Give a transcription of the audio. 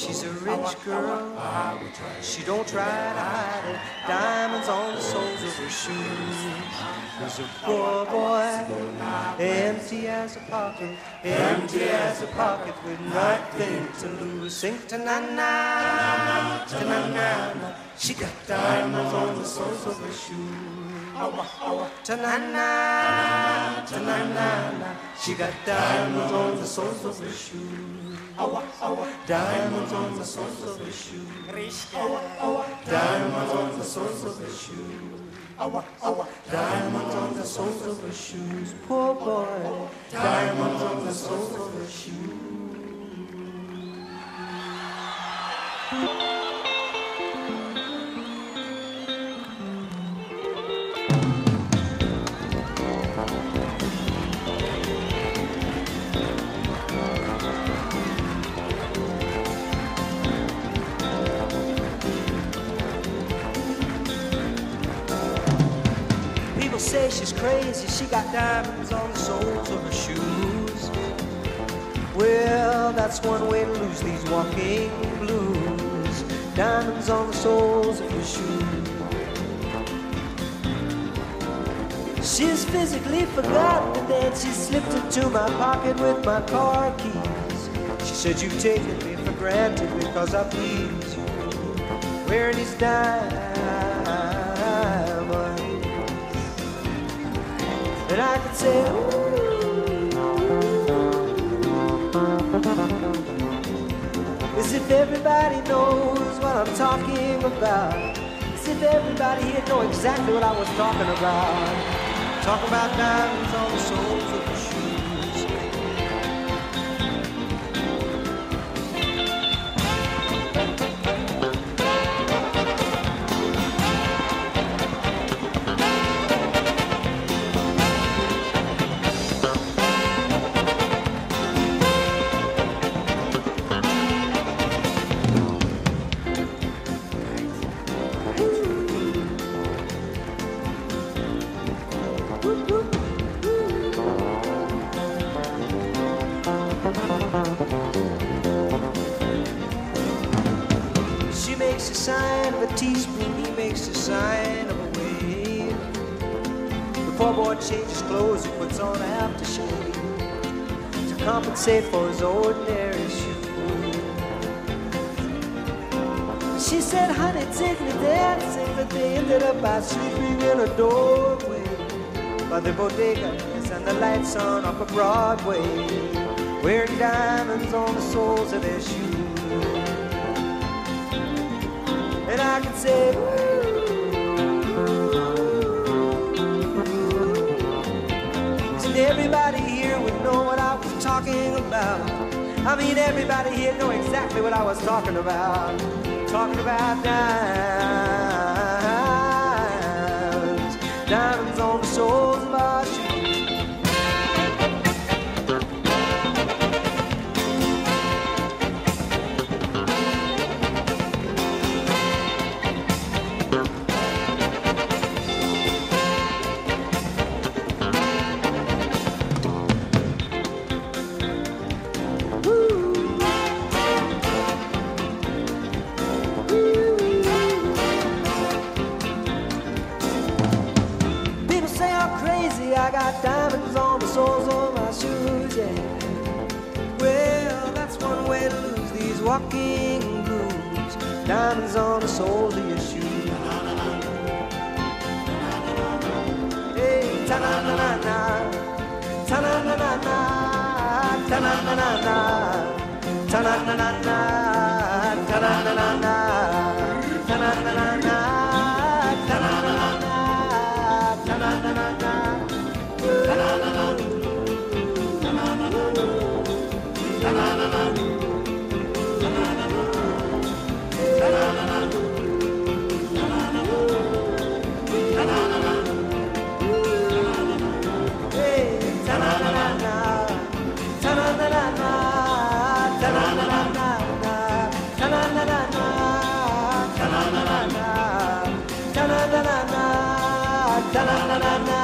She's a rich girl, she don't try to hide it. Diamonds on the soles of her shoes. He's a poor boy, empty as a pocket, empty as a pocket with nothing to lose. Sing to na na, to na na. She got diamonds on the soles of her shoes. Ta na na, ta na na na. She got diamonds on the soles of her shoes. Diamonds on the soles of her shoes. Diamonds on the soles of her shoes. Diamonds on the soles of her shoes. Poor boy. Diamonds on the soles of her shoes. Say she's crazy, she got diamonds on the soles of her shoes. Well, that's one way to lose these walking blues. Diamonds on the soles of her shoes. She's physically forgotten and then she slipped into my pocket with my car keys. She said, You've taken me for granted because I please you. Wearing these diamonds. And I could say, Ooh. As if everybody knows what I'm talking about. As if everybody here know exactly what I was talking about. Talking about diamonds the sign of a teaspoon, he makes the sign of a wave. The poor boy changes clothes, he puts on aftershave to compensate for his ordinary shoes. She said, honey, take me dancing, but they ended up by sleeping in a doorway by the bodegas and the lights on up a Broadway, wearing diamonds on the soles of their shoes. And I can say, and everybody here would know what I was talking about. I mean, everybody here know exactly what I was talking about. Talking about diamonds, walking blues. Diamonds on the soles of your shoes. Hey, ta-na-na-na-na, ta-na-na-na-na, ta-na-na-na-na, ta-na-na-na-na, ta-na-na-na-na, ta-na-na-na-na, ta-na-na-na-na, ta-na-na-na-na. Ta-na-na-na-na